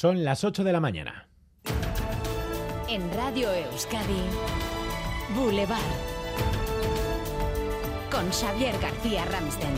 Son las 8 de la mañana. En Radio Euskadi, Boulevard. Con Xavier García Ramsten.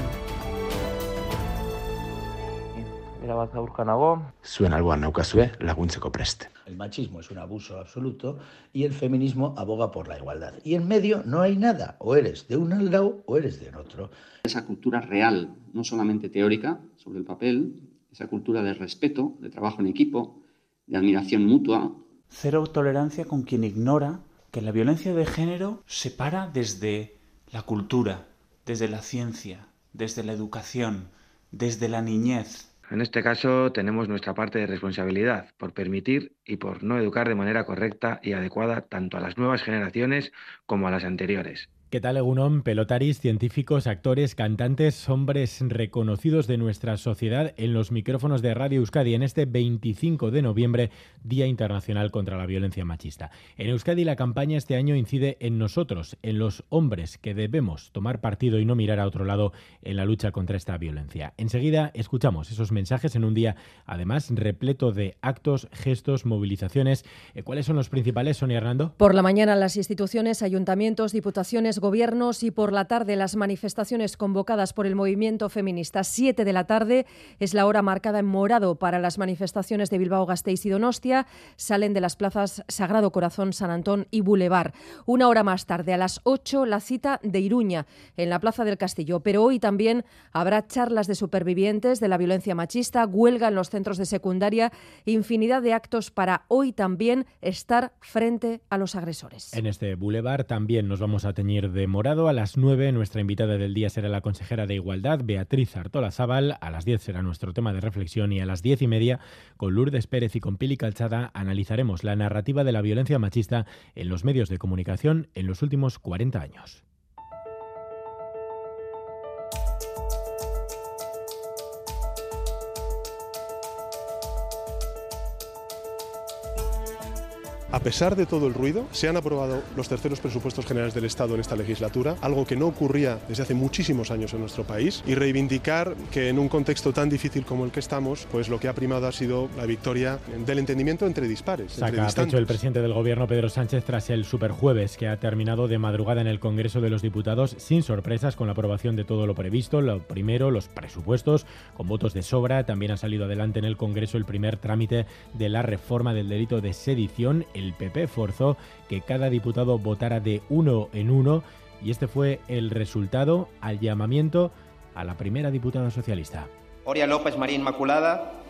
Zuen alboan naukazue laguntzeko prest. El machismo es un abuso absoluto y el feminismo aboga por la igualdad. Y en medio no hay nada. O eres de un lado o eres de otro. Esa cultura real, no solamente teórica sobre el papel, esa cultura de respeto, de trabajo en equipo, de admiración mutua. Cero tolerancia con quien ignora que la violencia de género se para desde la cultura, desde la ciencia, desde la educación, desde la niñez. En este caso tenemos nuestra parte de responsabilidad por permitir y por no educar de manera correcta y adecuada tanto a las nuevas generaciones como a las anteriores. ¿Qué tal, Egunon? Pelotaris, científicos, actores, cantantes, hombres reconocidos de nuestra sociedad en los micrófonos de Radio Euskadi en este 25 de noviembre, Día Internacional contra la Violencia Machista. En Euskadi la campaña este año incide en nosotros, en los hombres que debemos tomar partido y no mirar a otro lado en la lucha contra esta violencia. Enseguida escuchamos esos mensajes en un día, además, repleto de actos, gestos, movilizaciones. Eh, ¿Cuáles son los principales, Sonia Hernando? Por la mañana las instituciones, ayuntamientos, diputaciones, gobiernos y por la tarde las manifestaciones convocadas por el movimiento feminista. Siete de la tarde es la hora marcada en morado para las manifestaciones de Bilbao, Gasteiz y Donostia. Salen de las plazas Sagrado Corazón, San Antón y Boulevard. Una hora más tarde, a las ocho, la cita de Iruña, en la Plaza del Castillo. Pero hoy también habrá charlas de supervivientes de la violencia machista, huelga en los centros de secundaria, infinidad de actos para hoy también estar frente a los agresores. En este Boulevard también nos vamos a teñir de morado. A las 9 nuestra invitada del día será la consejera de Igualdad, Beatriz Artola Zaval. A las 10 será nuestro tema de reflexión y a las 10 y media con Lourdes Pérez y con Pili Calzada analizaremos la narrativa de la violencia machista en los medios de comunicación en los últimos 40 años. A pesar de todo el ruido, se han aprobado los terceros presupuestos generales del Estado en esta legislatura, algo que no ocurría desde hace muchísimos años en nuestro país, y reivindicar que en un contexto tan difícil como el que estamos, pues lo que ha primado ha sido la victoria del entendimiento entre dispares. Saca entre pecho el presidente del gobierno Pedro Sánchez tras el superjueves que ha terminado de madrugada en el Congreso de los Diputados sin sorpresas con la aprobación de todo lo previsto. Lo primero, los presupuestos con votos de sobra. También ha salido adelante en el Congreso el primer trámite de la reforma del delito de sedición. El PP forzó que cada diputado votara de uno en uno y este fue el resultado al llamamiento a la primera diputada socialista. Oria López María Inmaculada.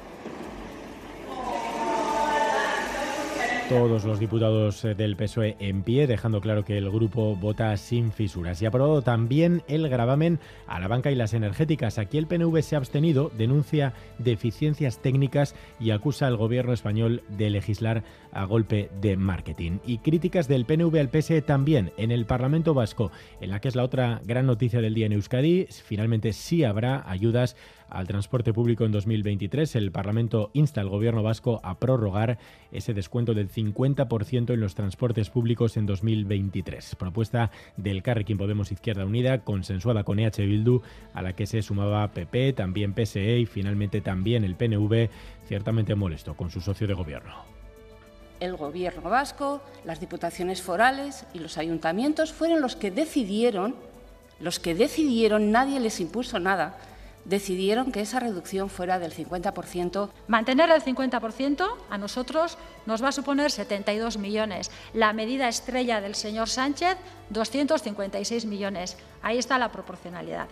Todos los diputados eh, del PSOE en pie, dejando claro que el grupo vota sin fisuras. Y aprobado también el gravamen a la banca y las energéticas. Aquí el PNV se ha abstenido, denuncia deficiencias técnicas y acusa al gobierno español de legislar a golpe de marketing. Y críticas del PNV al PSE también en el Parlamento Vasco, en la que es la otra gran noticia del día en Euskadi. Finalmente sí habrá ayudas al transporte público en 2023. El Parlamento insta al Gobierno vasco a prorrogar ese descuento del 50% en los transportes públicos en 2023. Propuesta del Carrequín Podemos Izquierda Unida, consensuada con EH Bildu, a la que se sumaba PP, también PSE y finalmente también el PNV, ciertamente molesto con su socio de gobierno. el gobierno vasco, las diputaciones forales y los ayuntamientos fueron los que decidieron, los que decidieron, nadie les impuso nada, decidieron que esa reducción fuera del 50%. Mantener el 50% a nosotros nos va a suponer 72 millones. La medida estrella del señor Sánchez, 256 millones. Ahí está la proporcionalidad.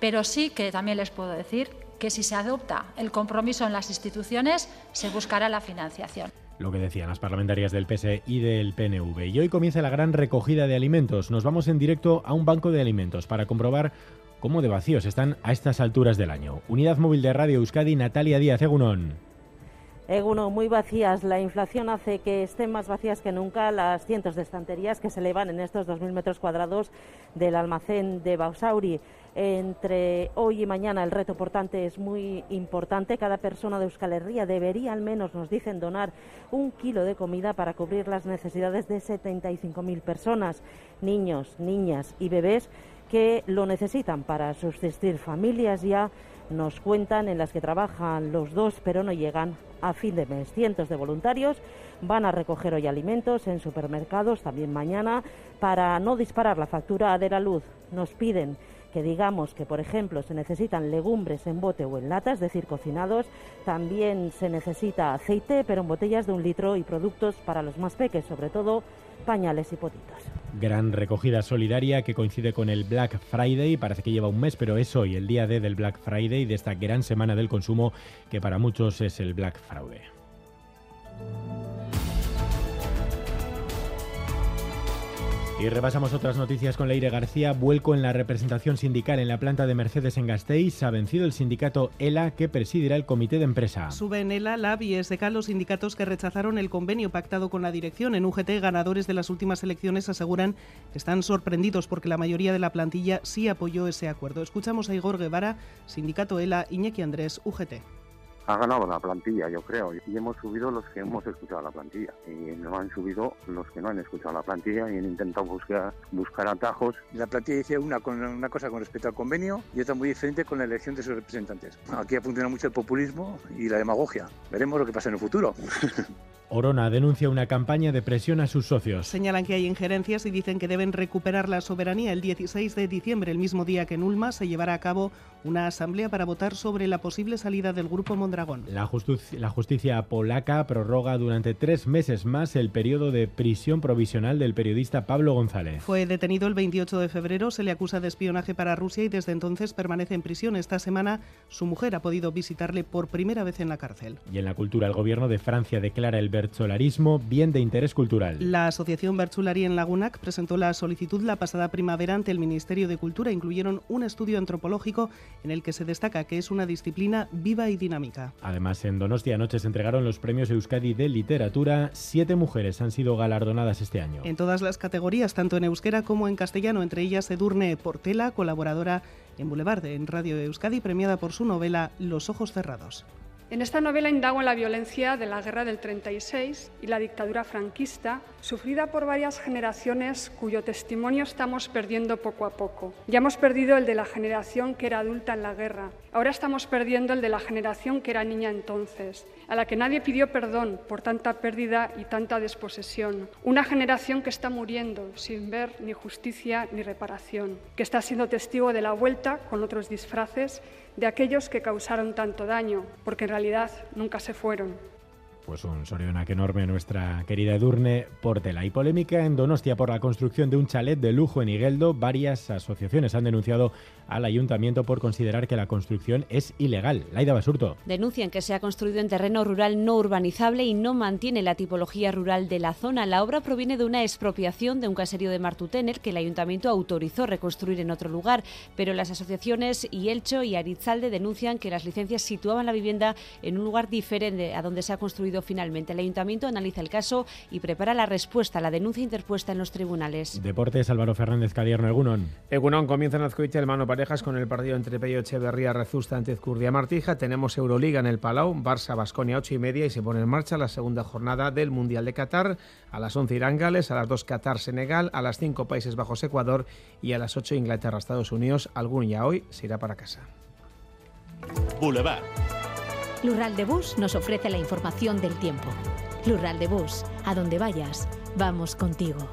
Pero sí que también les puedo decir que si se adopta el compromiso en las instituciones, se buscará la financiación lo que decían las parlamentarias del PSE y del PNV. Y hoy comienza la gran recogida de alimentos. Nos vamos en directo a un banco de alimentos para comprobar cómo de vacíos están a estas alturas del año. Unidad móvil de Radio Euskadi, Natalia Díaz Egunon. Eguno, muy vacías. La inflación hace que estén más vacías que nunca las cientos de estanterías que se elevan en estos 2.000 metros cuadrados del almacén de Bausauri. Entre hoy y mañana el reto portante es muy importante. Cada persona de Euskal Herria debería al menos, nos dicen, donar un kilo de comida para cubrir las necesidades de 75.000 personas, niños, niñas y bebés que lo necesitan para subsistir familias ya nos cuentan, en las que trabajan los dos, pero no llegan a fin de mes. Cientos de voluntarios van a recoger hoy alimentos en supermercados, también mañana, para no disparar la factura de la luz. Nos piden que digamos que, por ejemplo, se necesitan legumbres en bote o en lata, es decir, cocinados. También se necesita aceite, pero en botellas de un litro y productos para los más pequeños, sobre todo pañales y potitos. Gran recogida solidaria que coincide con el Black Friday, parece que lleva un mes, pero es hoy el día D del Black Friday, de esta gran semana del consumo que para muchos es el Black Fraude. Y repasamos otras noticias con Leire García. Vuelco en la representación sindical en la planta de Mercedes en Gasteiz. Ha vencido el sindicato ELA, que presidirá el comité de empresa. Suben ELA, LAB y SK los sindicatos que rechazaron el convenio pactado con la dirección. En UGT, ganadores de las últimas elecciones aseguran que están sorprendidos porque la mayoría de la plantilla sí apoyó ese acuerdo. Escuchamos a Igor Guevara, sindicato ELA, Iñaki Andrés, UGT ha ganado la plantilla, yo creo, y hemos subido los que hemos escuchado la plantilla, y no han subido los que no han escuchado la plantilla y han intentado buscar, buscar atajos. La plantilla dice una, una cosa con respecto al convenio y otra muy diferente con la elección de sus representantes. Aquí ha funcionado mucho el populismo y la demagogia. Veremos lo que pasa en el futuro. Orona denuncia una campaña de presión a sus socios. Señalan que hay injerencias y dicen que deben recuperar la soberanía. El 16 de diciembre, el mismo día que en Ulma, se llevará a cabo una asamblea para votar sobre la posible salida del grupo Mondragón. La, la justicia polaca prorroga durante tres meses más el periodo de prisión provisional del periodista Pablo González. Fue detenido el 28 de febrero, se le acusa de espionaje para Rusia y desde entonces permanece en prisión. Esta semana su mujer ha podido visitarle por primera vez en la cárcel. Y en la cultura, el gobierno de Francia declara el bertsolarismo bien de interés cultural. La Asociación Bertsolari en Lagunac presentó la solicitud la pasada primavera ante el Ministerio de Cultura. Incluyeron un estudio antropológico en el que se destaca que es una disciplina viva y dinámica. Además, en Donostia anoche se entregaron los premios Euskadi de literatura. Siete mujeres han sido galardonadas este año. En todas las categorías, tanto en euskera como en castellano, entre ellas Edurne Portela, colaboradora en Boulevard en Radio Euskadi, premiada por su novela Los ojos cerrados. En esta novela indago en la violencia de la guerra del 36 y la dictadura franquista, sufrida por varias generaciones cuyo testimonio estamos perdiendo poco a poco. Ya hemos perdido el de la generación que era adulta en la guerra, ahora estamos perdiendo el de la generación que era niña entonces, a la que nadie pidió perdón por tanta pérdida y tanta desposesión. Una generación que está muriendo sin ver ni justicia ni reparación, que está siendo testigo de la vuelta con otros disfraces de aquellos que causaron tanto daño, porque en realidad nunca se fueron. Pues un que enorme nuestra querida Edurne Portela. Y polémica en Donostia por la construcción de un chalet de lujo en Igueldo. Varias asociaciones han denunciado al ayuntamiento por considerar que la construcción es ilegal. Laida Basurto. Denuncian que se ha construido en terreno rural no urbanizable y no mantiene la tipología rural de la zona. La obra proviene de una expropiación de un caserío de Martutener que el ayuntamiento autorizó reconstruir en otro lugar, pero las asociaciones y Elcho y Arizalde denuncian que las licencias situaban la vivienda en un lugar diferente a donde se ha construido finalmente. El ayuntamiento analiza el caso y prepara la respuesta a la denuncia interpuesta en los tribunales. Deportes, Álvaro Fernández Cadierno, Egunon. Egunon comienza en Azcoitia el mano parejas con el partido entre Pello Echeverría, Rezusta ante Curdia Martija. Tenemos Euroliga en el Palau, Barça, Basconia, 8 y media y se pone en marcha la segunda jornada del Mundial de Qatar. A las 11 Irán Gales, a las 2 Qatar, Senegal, a las 5 Países Bajos, Ecuador y a las 8 Inglaterra, Estados Unidos. Algún ya hoy se irá para casa. Boulevard. Lural de Bus nos ofrece la información del tiempo. Lural de Bus, a donde vayas, vamos contigo.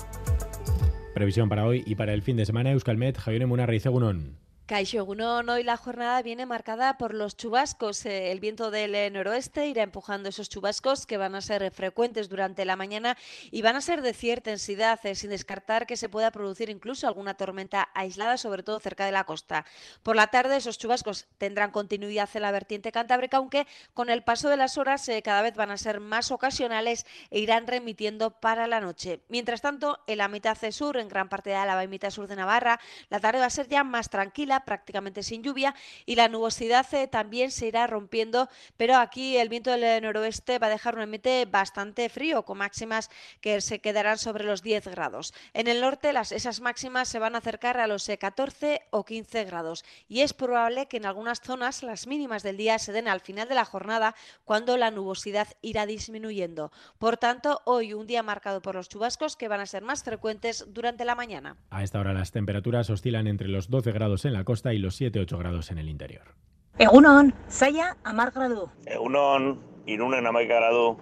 Previsión para hoy y para el fin de semana, Euskalmet, Javier y Segunón. Caixo hoy la jornada viene marcada por los chubascos. Eh, el viento del eh, noroeste irá empujando esos chubascos que van a ser frecuentes durante la mañana y van a ser de cierta intensidad, eh, sin descartar que se pueda producir incluso alguna tormenta aislada, sobre todo cerca de la costa. Por la tarde esos chubascos tendrán continuidad en la vertiente cantábrica, aunque con el paso de las horas cada vez van a ser más ocasionales e irán remitiendo para la noche. Mientras tanto, en la mitad sur, en gran parte de Álava y mitad sur de Navarra, la tarde va a ser ya más tranquila prácticamente sin lluvia y la nubosidad eh, también se irá rompiendo, pero aquí el viento del noroeste va a dejar un ambiente bastante frío, con máximas que se quedarán sobre los 10 grados. En el norte las, esas máximas se van a acercar a los 14 eh, o 15 grados y es probable que en algunas zonas las mínimas del día se den al final de la jornada cuando la nubosidad irá disminuyendo. Por tanto, hoy un día marcado por los chubascos que van a ser más frecuentes durante la mañana. A esta hora las temperaturas oscilan entre los 12 grados en la costa y los 7-8 grados en el interior. Egunon, zaila amar gradu. Egunon, irunen amaika gradu,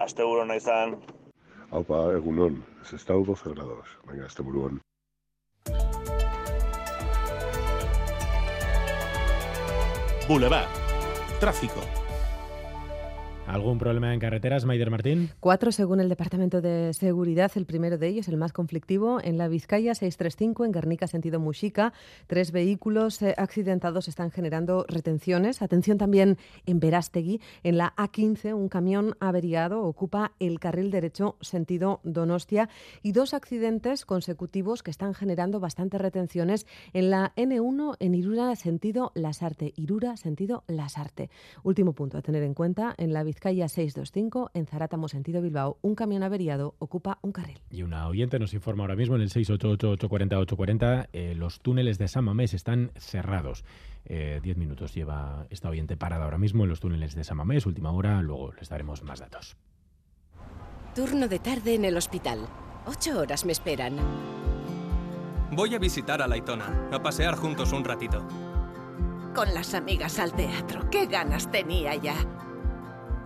azte buru naizan. Haupa, egunon, ez 12 grados, baina azte buruan. Boulevard. Tráfico. ¿Algún problema en carreteras, Maider Martín? Cuatro, según el Departamento de Seguridad. El primero de ellos, el más conflictivo, en la Vizcaya 635, en Guernica, sentido Muxica. Tres vehículos eh, accidentados están generando retenciones. Atención también en Verástegui. En la A15, un camión averiado ocupa el carril derecho, sentido Donostia. Y dos accidentes consecutivos que están generando bastantes retenciones en la N1, en Irura, sentido Lasarte. Irura, sentido Lasarte. Último punto a tener en cuenta, en la Vizcaya Vizcaya 625, en Zarátamo, sentido Bilbao, un camión averiado ocupa un carril. Y una oyente nos informa ahora mismo en el 688-840-840, eh, los túneles de San Mamés están cerrados. Eh, diez minutos lleva esta oyente parada ahora mismo en los túneles de San Mamés, última hora, luego les daremos más datos. Turno de tarde en el hospital. Ocho horas me esperan. Voy a visitar a Laitona, a pasear juntos un ratito. Con las amigas al teatro, qué ganas tenía ya.